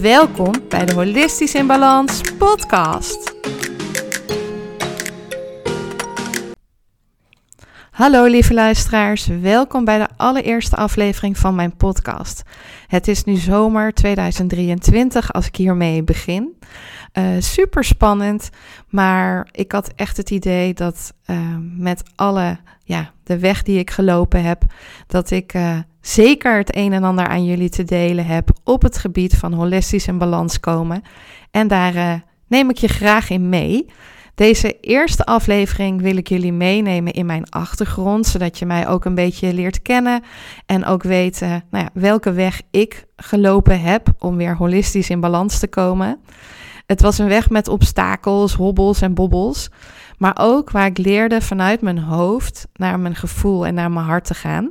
Welkom bij de Holistisch in Balans podcast. Hallo lieve luisteraars, welkom bij de allereerste aflevering van mijn podcast. Het is nu zomer 2023 als ik hiermee begin. Uh, super spannend, maar ik had echt het idee dat uh, met alle, ja, de weg die ik gelopen heb, dat ik uh, zeker het een en ander aan jullie te delen heb op het gebied van holistisch en balans komen. En daar neem ik je graag in mee. Deze eerste aflevering wil ik jullie meenemen in mijn achtergrond, zodat je mij ook een beetje leert kennen en ook weet nou ja, welke weg ik gelopen heb om weer holistisch in balans te komen. Het was een weg met obstakels, hobbels en bobbels, maar ook waar ik leerde vanuit mijn hoofd naar mijn gevoel en naar mijn hart te gaan.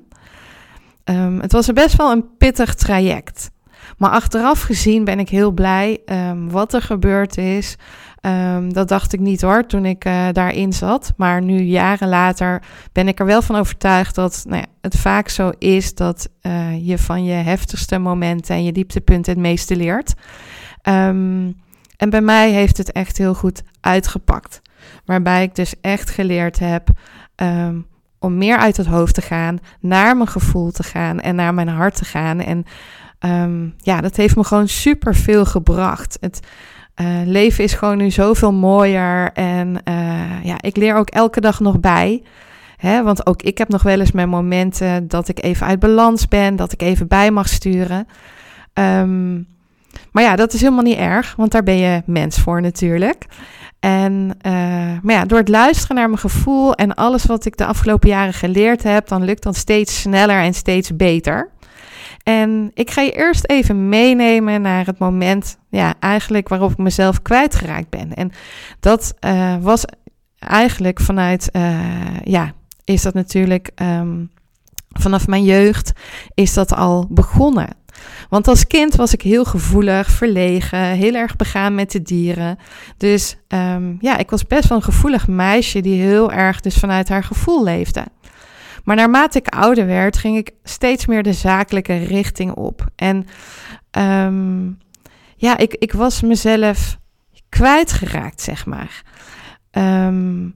Um, het was best wel een pittig traject. Maar achteraf gezien ben ik heel blij um, wat er gebeurd is. Um, dat dacht ik niet hoor toen ik uh, daarin zat. Maar nu, jaren later, ben ik er wel van overtuigd dat nou ja, het vaak zo is dat uh, je van je heftigste momenten en je dieptepunten het meeste leert. Um, en bij mij heeft het echt heel goed uitgepakt. Waarbij ik dus echt geleerd heb om meer uit het hoofd te gaan, naar mijn gevoel te gaan en naar mijn hart te gaan. En um, ja, dat heeft me gewoon super veel gebracht. Het uh, leven is gewoon nu zoveel mooier. En uh, ja, ik leer ook elke dag nog bij. Want ook ik heb nog wel eens mijn momenten dat ik even uit balans ben, dat ik even bij mag sturen. Um, maar ja, dat is helemaal niet erg, want daar ben je mens voor natuurlijk. En, uh, maar ja, door het luisteren naar mijn gevoel en alles wat ik de afgelopen jaren geleerd heb, dan lukt dat steeds sneller en steeds beter. En ik ga je eerst even meenemen naar het moment, ja, eigenlijk waarop ik mezelf kwijtgeraakt ben. En dat uh, was eigenlijk vanuit, uh, ja, is dat natuurlijk um, vanaf mijn jeugd, is dat al begonnen. Want als kind was ik heel gevoelig, verlegen, heel erg begaan met de dieren. Dus um, ja, ik was best wel een gevoelig meisje die heel erg dus vanuit haar gevoel leefde. Maar naarmate ik ouder werd, ging ik steeds meer de zakelijke richting op. En um, ja, ik, ik was mezelf kwijtgeraakt, zeg maar. Um,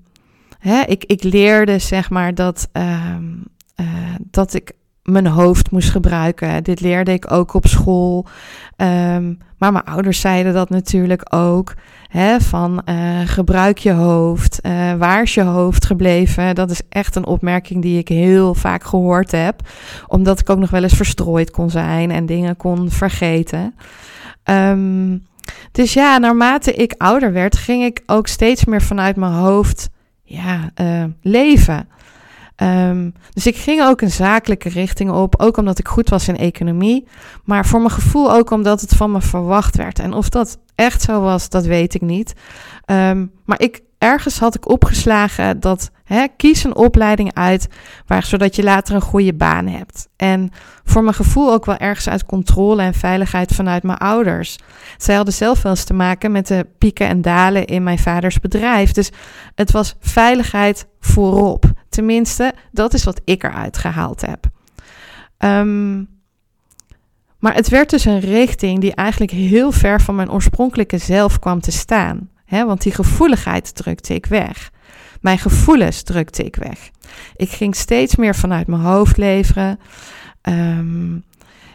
hè, ik, ik leerde, zeg maar, dat, um, uh, dat ik mijn hoofd moest gebruiken. Dit leerde ik ook op school. Um, maar mijn ouders zeiden dat natuurlijk ook. Hè, van uh, gebruik je hoofd. Uh, waar is je hoofd gebleven? Dat is echt een opmerking die ik heel vaak gehoord heb. Omdat ik ook nog wel eens verstrooid kon zijn en dingen kon vergeten. Um, dus ja, naarmate ik ouder werd, ging ik ook steeds meer vanuit mijn hoofd ja, uh, leven. Um, dus ik ging ook een zakelijke richting op, ook omdat ik goed was in economie, maar voor mijn gevoel ook omdat het van me verwacht werd. En of dat echt zo was, dat weet ik niet. Um, maar ik, ergens had ik opgeslagen dat hè, kies een opleiding uit waar, zodat je later een goede baan hebt. En voor mijn gevoel ook wel ergens uit controle en veiligheid vanuit mijn ouders. Zij hadden zelf wel eens te maken met de pieken en dalen in mijn vaders bedrijf. Dus het was veiligheid voorop. Tenminste, dat is wat ik eruit gehaald heb. Um, maar het werd dus een richting die eigenlijk heel ver van mijn oorspronkelijke zelf kwam te staan. Hè? Want die gevoeligheid drukte ik weg. Mijn gevoelens drukte ik weg. Ik ging steeds meer vanuit mijn hoofd leveren. Um,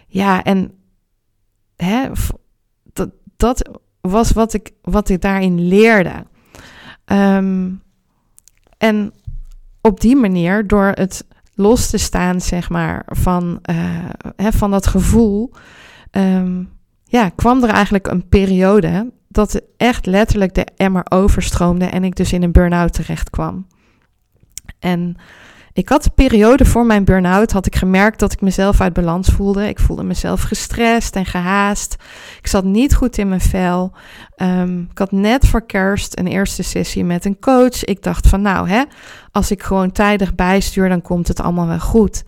ja, en hè, dat, was wat ik, wat ik daarin leerde. Um, en op die manier, door het los te staan, zeg maar, van, uh, hè, van dat gevoel, um, ja, kwam er eigenlijk een periode dat echt letterlijk de emmer overstroomde en ik dus in een burn-out terecht kwam. En ik had de periode voor mijn burn-out, had ik gemerkt dat ik mezelf uit balans voelde. Ik voelde mezelf gestrest en gehaast. Ik zat niet goed in mijn vel. Um, ik had net voor kerst een eerste sessie met een coach. Ik dacht van nou hè, als ik gewoon tijdig bijstuur, dan komt het allemaal wel goed.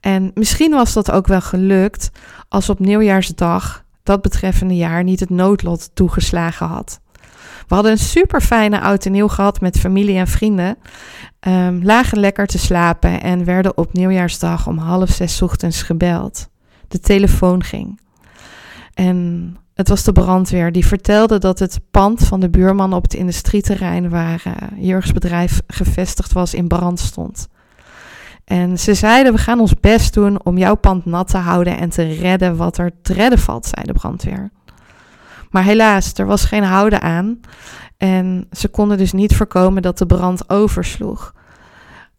En misschien was dat ook wel gelukt als op nieuwjaarsdag dat betreffende jaar niet het noodlot toegeslagen had. We hadden een super fijne oud en nieuw gehad met familie en vrienden. Um, lagen lekker te slapen en werden op nieuwjaarsdag om half zes ochtends gebeld. De telefoon ging. En het was de brandweer die vertelde dat het pand van de buurman op het industrieterrein waar uh, Jurgens bedrijf gevestigd was in brand stond. En ze zeiden: We gaan ons best doen om jouw pand nat te houden en te redden wat er te redden valt, zei de brandweer. Maar helaas, er was geen houden aan. En ze konden dus niet voorkomen dat de brand oversloeg.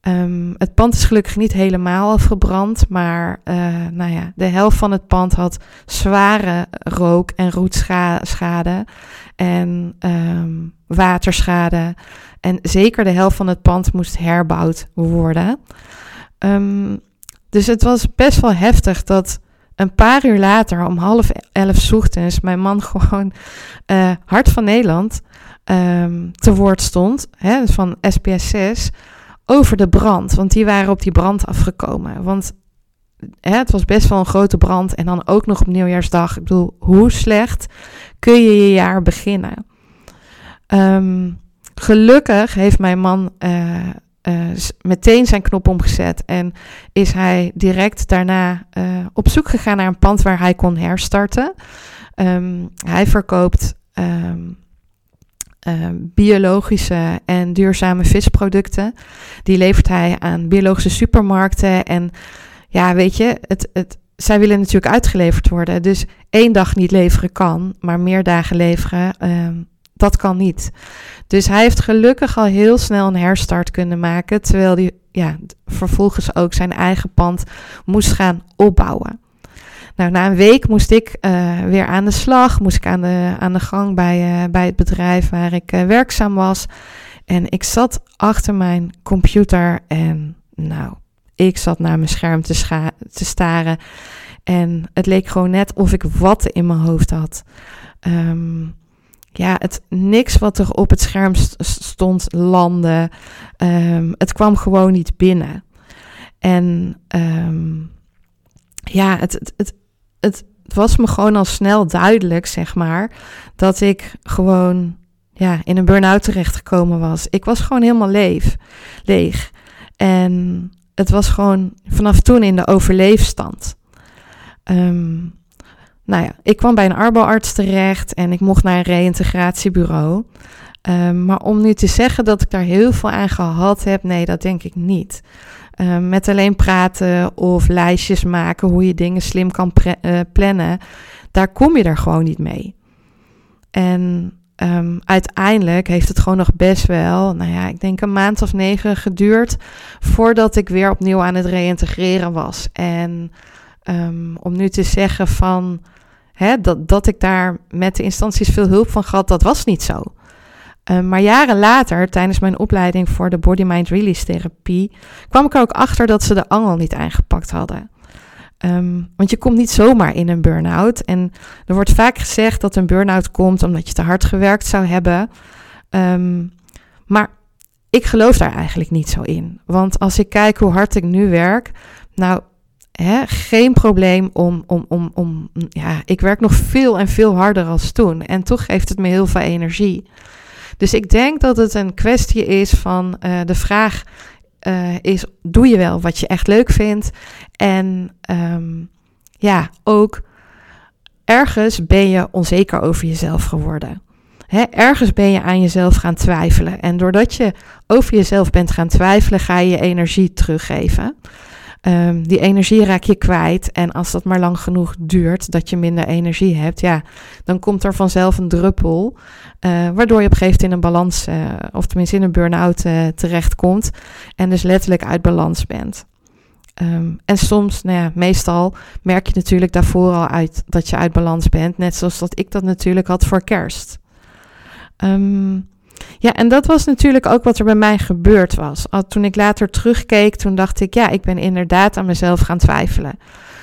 Um, het pand is gelukkig niet helemaal afgebrand, maar uh, nou ja, de helft van het pand had zware rook- en roetschade en um, waterschade. En zeker de helft van het pand moest herbouwd worden. Um, dus het was best wel heftig dat een paar uur later, om half elf ochtends, mijn man gewoon uh, Hart van Nederland um, te woord stond, hè, van SPS 6, over de brand. Want die waren op die brand afgekomen. Want hè, het was best wel een grote brand en dan ook nog op nieuwjaarsdag. Ik bedoel, hoe slecht kun je je jaar beginnen? Um, gelukkig heeft mijn man uh, uh, meteen zijn knop omgezet en is hij direct daarna uh, op zoek gegaan naar een pand waar hij kon herstarten. Um, hij verkoopt um, uh, biologische en duurzame visproducten. Die levert hij aan biologische supermarkten. En ja, weet je, het, het, zij willen natuurlijk uitgeleverd worden. Dus één dag niet leveren kan, maar meer dagen leveren. Dat kan niet. Dus hij heeft gelukkig al heel snel een herstart kunnen maken, terwijl hij ja, vervolgens ook zijn eigen pand moest gaan opbouwen. Nou, na een week moest ik uh, weer aan de slag, moest ik aan de, aan de gang bij, uh, bij het bedrijf waar ik uh, werkzaam was. En ik zat achter mijn computer en nou, ik zat naar mijn scherm te, te staren. En het leek gewoon net of ik wat in mijn hoofd had. Um, ja, het, niks wat er op het scherm stond landde. Um, het kwam gewoon niet binnen. En um, ja, het, het, het, was me gewoon al snel duidelijk, zeg maar, dat ik gewoon ja, in een burn-out terechtgekomen was. Ik was gewoon helemaal leef, leeg. En het was gewoon vanaf toen in de overleefstand. Um, nou ja, ik kwam bij een arboarts terecht en ik mocht naar een reïntegratiebureau. Um, maar om nu te zeggen dat ik daar heel veel aan gehad heb, nee, dat denk ik niet. Um, met alleen praten of lijstjes maken hoe je dingen slim kan uh, plannen, daar kom je er gewoon niet mee. En um, uiteindelijk heeft het gewoon nog best wel, nou ja, ik denk een maand of negen geduurd voordat ik weer opnieuw aan het reïntegreren was. En om nu te zeggen van Hè, dat, dat ik daar met de instanties veel hulp van gehad, dat was niet zo. Uh, maar jaren later, tijdens mijn opleiding voor de body-mind release therapie, kwam ik er ook achter dat ze de angel niet aangepakt hadden. Um, want je komt niet zomaar in een burn-out. En er wordt vaak gezegd dat een burn-out komt omdat je te hard gewerkt zou hebben. Um, maar ik geloof daar eigenlijk niet zo in. Want als ik kijk hoe hard ik nu werk, nou, Geen probleem om, om, om, om, ja, ik werk nog veel en veel harder als toen. En toch geeft het me heel veel energie. Dus ik denk dat het een kwestie is van uh, de vraag uh, is, doe je wel wat je echt leuk vindt? En um, ja, ook ergens ben je onzeker over jezelf geworden. He, ergens ben je aan jezelf gaan twijfelen. En doordat je over jezelf bent gaan twijfelen, ga je je energie teruggeven. Um, die energie raak je kwijt. En als dat maar lang genoeg duurt, dat je minder energie hebt, ja, dan komt er vanzelf een druppel. Uh, waardoor je op een gegeven moment in een balans, uh, of tenminste in een burn-out uh, terechtkomt. En dus letterlijk uit balans bent. Um, en soms, nou ja, meestal merk je natuurlijk daarvoor al uit dat je uit balans bent. Net zoals dat ik dat natuurlijk had voor kerst. Um, Ja, en dat was natuurlijk ook wat er bij mij gebeurd was. Toen ik later terugkeek, toen dacht ik, ja, ik ben inderdaad aan mezelf gaan twijfelen.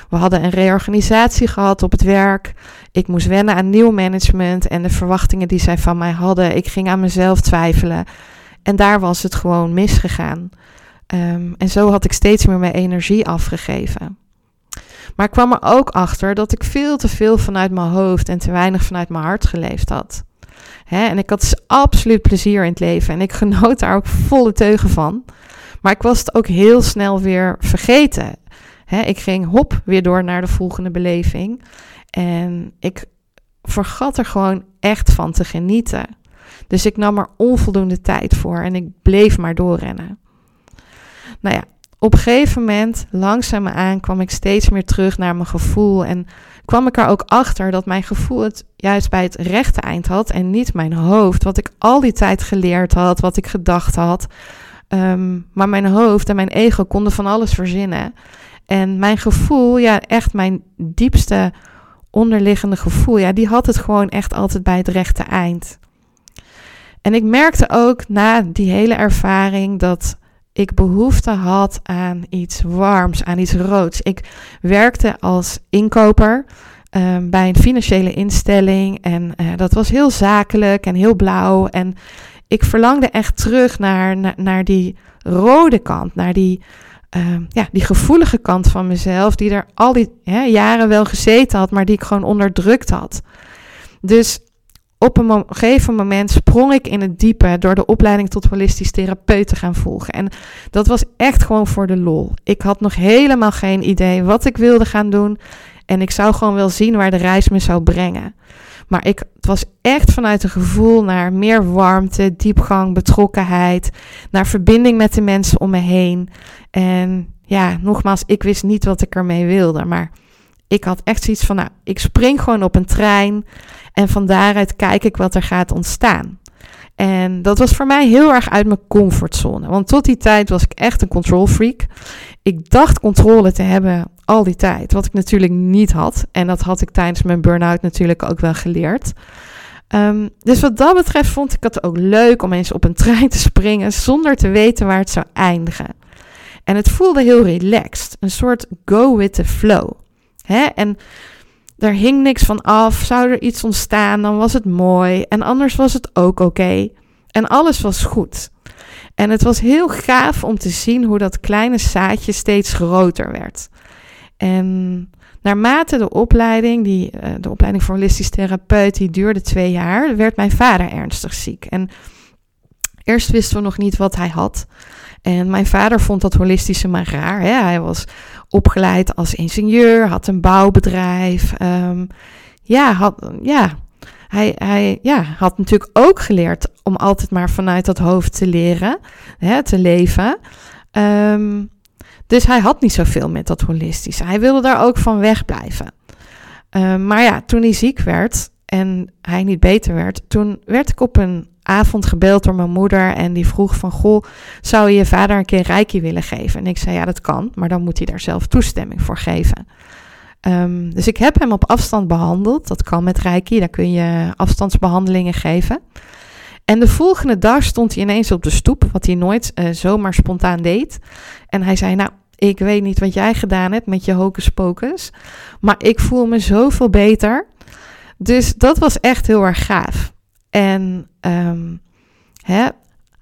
We hadden een reorganisatie gehad op het werk. Ik moest wennen aan nieuw management en de verwachtingen die zij van mij hadden. Ik ging aan mezelf twijfelen. En daar was het gewoon misgegaan. Ehm, en zo had ik steeds meer mijn energie afgegeven. Maar ik kwam er ook achter dat ik veel te veel vanuit mijn hoofd en te weinig vanuit mijn hart geleefd had. En ik had dus absoluut plezier in het leven en ik genoot daar ook volle teugen van. Maar ik was het ook heel snel weer vergeten. ik ging hop weer door naar de volgende beleving. En ik vergat er gewoon echt van te genieten. Dus ik nam er onvoldoende tijd voor en ik bleef maar doorrennen. Nou ja, op een gegeven moment, langzaamaan, kwam ik steeds meer terug naar mijn gevoel. En kwam ik er ook achter dat mijn gevoel het juist bij het rechte eind had en niet mijn hoofd. Wat ik al die tijd geleerd had, wat ik gedacht had. Ehm, maar mijn hoofd en mijn ego konden van alles verzinnen. En mijn gevoel, ja, echt mijn diepste onderliggende gevoel, ja, die had het gewoon echt altijd bij het rechte eind. En ik merkte ook na die hele ervaring dat ik behoefte had aan iets warms, aan iets roods. Ik werkte als inkoper um, bij een financiële instelling en uh, dat was heel zakelijk en heel blauw. En ik verlangde echt terug naar, naar, die rode kant, naar die, uh, ja, die gevoelige kant van mezelf, die er al die jaren wel gezeten had, maar die ik gewoon onderdrukt had. Dus op een gegeven moment sprong ik in het diepe door de opleiding tot holistisch therapeut te gaan volgen. En dat was echt gewoon voor de lol. Ik had nog helemaal geen idee wat ik wilde gaan doen. En ik zou gewoon wel zien waar de reis me zou brengen. Maar ik, het was echt vanuit een gevoel naar meer warmte, diepgang, betrokkenheid. Naar verbinding met de mensen om me heen. En ja, nogmaals, ik wist niet wat ik ermee wilde. Maar ik had echt zoiets van, nou, ik spring gewoon op een trein. En van daaruit kijk ik wat er gaat ontstaan. En dat was voor mij heel erg uit mijn comfortzone. Want tot die tijd was ik echt een control freak. Ik dacht controle te hebben al die tijd. Wat ik natuurlijk niet had. En dat had ik tijdens mijn burn-out natuurlijk ook wel geleerd. Um, dus wat dat betreft vond ik het ook leuk om eens op een trein te springen. zonder te weten waar het zou eindigen. En het voelde heel relaxed. Een soort go with the flow. Hè? En er hing niks van af. Zou er iets ontstaan, dan was het mooi. En anders was het ook oké. En alles was goed. En het was heel gaaf om te zien hoe dat kleine zaadje steeds groter werd. En naarmate de opleiding, die, eh, de opleiding voor holistisch therapeut, die duurde twee jaar, werd mijn vader ernstig ziek. En eerst wisten we nog niet wat hij had. En mijn vader vond dat holistische maar raar. Hè? Hij was opgeleid als ingenieur, had een bouwbedrijf. Um, ja, had, ja, hij, hij ja, had natuurlijk ook geleerd om altijd maar vanuit dat hoofd te leren, hè, te leven. Um, dus hij had niet zoveel met dat holistische. Hij wilde daar ook van wegblijven. Um, maar ja, toen hij ziek werd en hij niet beter werd, toen werd ik op een avond gebeld door mijn moeder en die vroeg van, goh, zou je je vader een keer reiki willen geven? En ik zei, ja, dat kan, maar dan moet hij daar zelf toestemming voor geven. Um, dus ik heb hem op afstand behandeld. Dat kan met reiki, daar kun je afstandsbehandelingen geven. En de volgende dag stond hij ineens op de stoep, wat hij nooit uh, zomaar spontaan deed. En hij zei, nou, ik weet niet wat jij gedaan hebt met je hocus pocus, maar ik voel me zoveel beter. Dus dat was echt heel erg gaaf. En um, hè,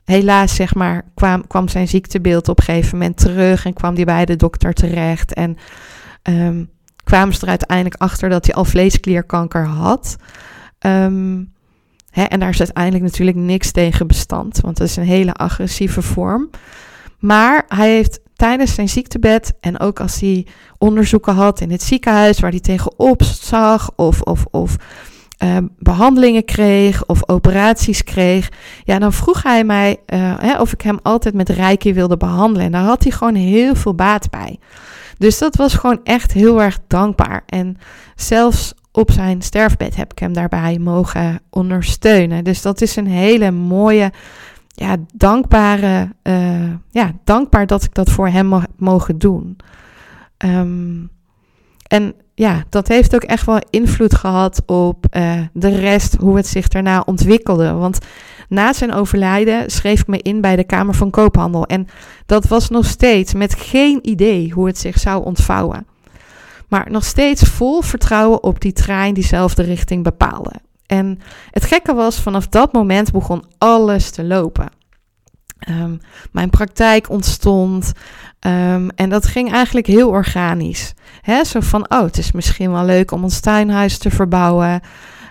helaas, zeg maar, kwam, kwam zijn ziektebeeld op een gegeven moment terug en kwam hij bij de dokter terecht. En um, kwamen ze er uiteindelijk achter dat hij al vleesklierkanker had. Um, hè, en daar is uiteindelijk natuurlijk niks tegen bestand, want dat is een hele agressieve vorm. Maar hij heeft tijdens zijn ziektebed en ook als hij onderzoeken had in het ziekenhuis waar hij tegenop zag of, of, of uh, behandelingen kreeg of operaties kreeg, ja, dan vroeg hij mij uh, hè, of ik hem altijd met reiki wilde behandelen. En daar had hij gewoon heel veel baat bij. Dus dat was gewoon echt heel erg dankbaar. En zelfs op zijn sterfbed heb ik hem daarbij mogen ondersteunen. Dus dat is een hele mooie, ja, dankbare, uh, ja, dankbaar dat ik dat voor hem mogen doen. Um, en ja, dat heeft ook echt wel invloed gehad op uh, de rest, hoe het zich daarna ontwikkelde. Want na zijn overlijden schreef ik me in bij de Kamer van Koophandel. En dat was nog steeds met geen idee hoe het zich zou ontvouwen. Maar nog steeds vol vertrouwen op die trein diezelfde richting bepaalde. En het gekke was, vanaf dat moment begon alles te lopen. Um, mijn praktijk ontstond um, en dat ging eigenlijk heel organisch. He, zo van, oh, het is misschien wel leuk om ons tuinhuis te verbouwen.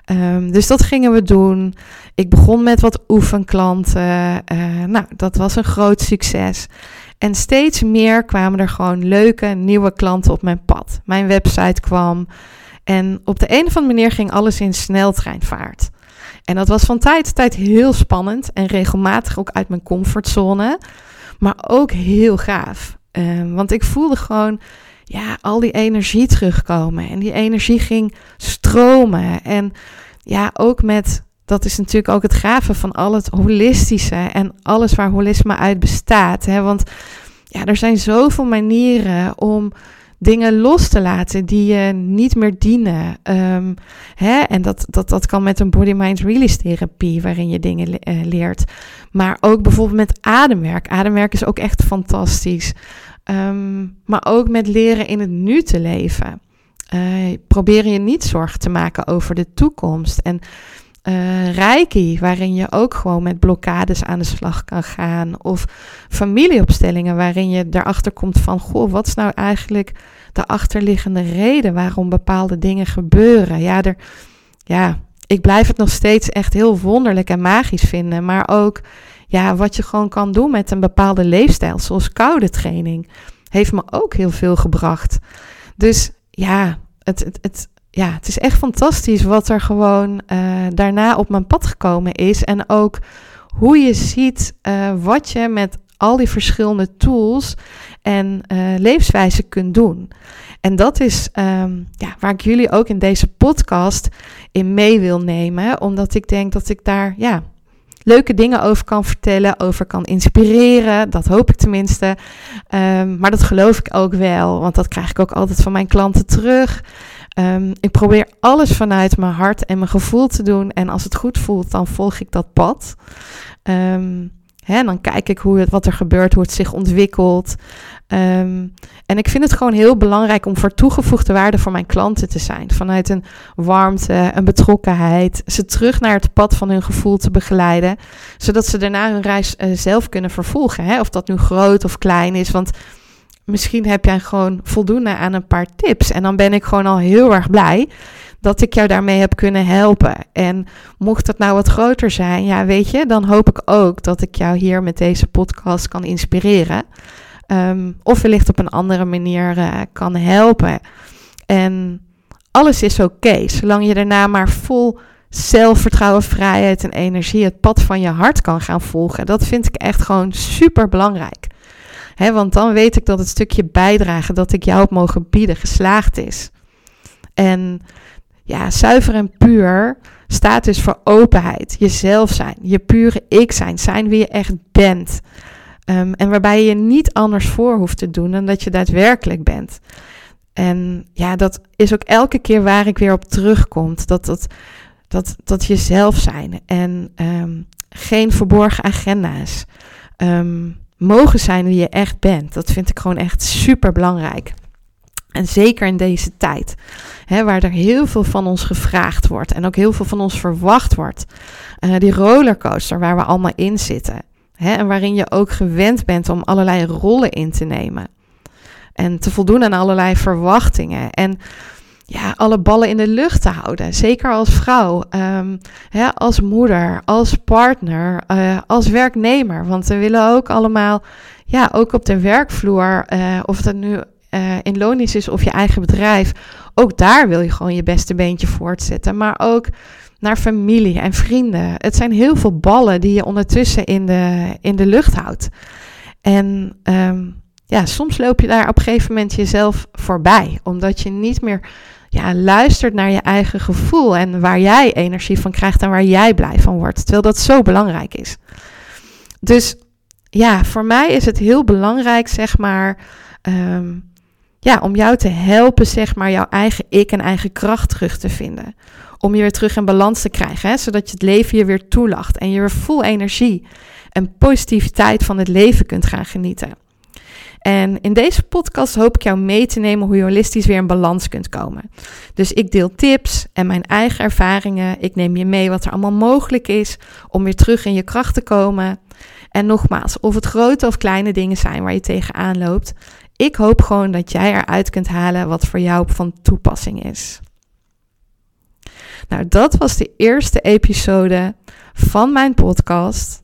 Um, dus dat gingen we doen. Ik begon met wat oefenklanten. Uh, nou, dat was een groot succes. En steeds meer kwamen er gewoon leuke nieuwe klanten op mijn pad. Mijn website kwam. En op de een of andere manier ging alles in sneltreinvaart. En dat was van tijd tot tijd heel spannend en regelmatig ook uit mijn comfortzone. Maar ook heel gaaf. Um, want ik voelde gewoon ja, al die energie terugkomen. En die energie ging stromen. En ja, ook met, dat is natuurlijk ook het gave van al het holistische en alles waar holisme uit bestaat. Hè? Want ja, er zijn zoveel manieren om dingen los te laten die je niet meer dienen. Um, hè? En dat, dat, dat kan met een body-mind-release therapie, waarin je dingen uh, leert. Maar ook bijvoorbeeld met ademwerk. Ademwerk is ook echt fantastisch. Um, maar ook met leren in het nu te leven. Uh, probeer je niet zorgen te maken over de toekomst. En uh, reiki, waarin je ook gewoon met blokkades aan de slag kan gaan. Of familieopstellingen, waarin je erachter komt van: goh, wat is nou eigenlijk de achterliggende reden waarom bepaalde dingen gebeuren? Ja, er, ja, ik blijf het nog steeds echt heel wonderlijk en magisch vinden. Maar ook ja, wat je gewoon kan doen met een bepaalde leefstijl, zoals koude training, heeft me ook heel veel gebracht. Dus ja, het, het, het, ja, het is echt fantastisch wat er gewoon uh, daarna op mijn pad gekomen is. En ook hoe je ziet uh, wat je met al die verschillende tools en uh, levenswijzen kunt doen. En dat is um, ja, waar ik jullie ook in deze podcast in mee wil nemen. Omdat ik denk dat ik daar ja, leuke dingen over kan vertellen, over kan inspireren. Dat hoop ik tenminste. Um, maar dat geloof ik ook wel, want dat krijg ik ook altijd van mijn klanten terug. Um, ik probeer alles vanuit mijn hart en mijn gevoel te doen. En als het goed voelt, dan volg ik dat pad. Um, hè, dan kijk ik hoe wat er gebeurt, hoe het zich ontwikkelt. Um, en ik vind het gewoon heel belangrijk om voor toegevoegde waarde voor mijn klanten te zijn. Vanuit een warmte, een betrokkenheid. Ze terug naar het pad van hun gevoel te begeleiden. Zodat ze daarna hun reis uh, zelf kunnen vervolgen. Hè? Of dat nu groot of klein is. Want misschien heb jij gewoon voldoende aan een paar tips. En dan ben ik gewoon al heel erg blij dat ik jou daarmee heb kunnen helpen. En mocht het nou wat groter zijn, ja, weet je, dan hoop ik ook dat ik jou hier met deze podcast kan inspireren. Um, of wellicht op een andere manier uh, kan helpen. En alles is oké, zolang je daarna maar vol zelfvertrouwen, vrijheid en energie het pad van je hart kan gaan volgen. Dat vind ik echt gewoon super belangrijk. Want dan weet ik dat het stukje bijdragen dat ik jou heb mogen bieden geslaagd is. En ja, zuiver en puur staat dus voor openheid, jezelf zijn, je pure ik zijn, zijn wie je echt bent. Um, en waarbij je niet anders voor hoeft te doen dan dat je daadwerkelijk bent. En ja, dat is ook elke keer waar ik weer op terugkom. Dat, dat, dat, dat jezelf zijn en um, geen verborgen agenda's. Um, mogen zijn wie je echt bent. Dat vind ik gewoon echt super belangrijk. En zeker in deze tijd, hè, waar er heel veel van ons gevraagd wordt en ook heel veel van ons verwacht wordt. Uh, die rollercoaster waar we allemaal in zitten. Hè, en waarin je ook gewend bent om allerlei rollen in te nemen. En te voldoen aan allerlei verwachtingen. En ja, alle ballen in de lucht te houden. Zeker als vrouw, um, hè, als moeder, als partner, uh, als werknemer. Want we willen ook allemaal, ja, ook op de werkvloer, uh, of dat nu uh, in loondienst is of je eigen bedrijf, ook daar wil je gewoon je beste beentje voortzetten. Maar ook naar familie en vrienden. Het zijn heel veel ballen die je ondertussen in de, in de lucht houdt. En um, ja, soms loop je daar op een gegeven moment jezelf voorbij, omdat je niet meer ja, luistert naar je eigen gevoel en waar jij energie van krijgt en waar jij blij van wordt. Terwijl dat zo belangrijk is. Dus ja, voor mij is het heel belangrijk, zeg maar, um, ja, om jou te helpen, zeg maar, jouw eigen ik en eigen kracht terug te vinden. Om je weer terug in balans te krijgen, hè, zodat je het leven je weer toelacht en je weer vol energie en positiviteit van het leven kunt gaan genieten. En in deze podcast hoop ik jou mee te nemen hoe je holistisch weer in balans kunt komen. Dus ik deel tips en mijn eigen ervaringen. Ik neem je mee wat er allemaal mogelijk is om weer terug in je kracht te komen. En nogmaals, of het grote of kleine dingen zijn waar je tegenaan loopt. Ik hoop gewoon dat jij eruit kunt halen wat voor jou van toepassing is. Nou, dat was de eerste episode van mijn podcast.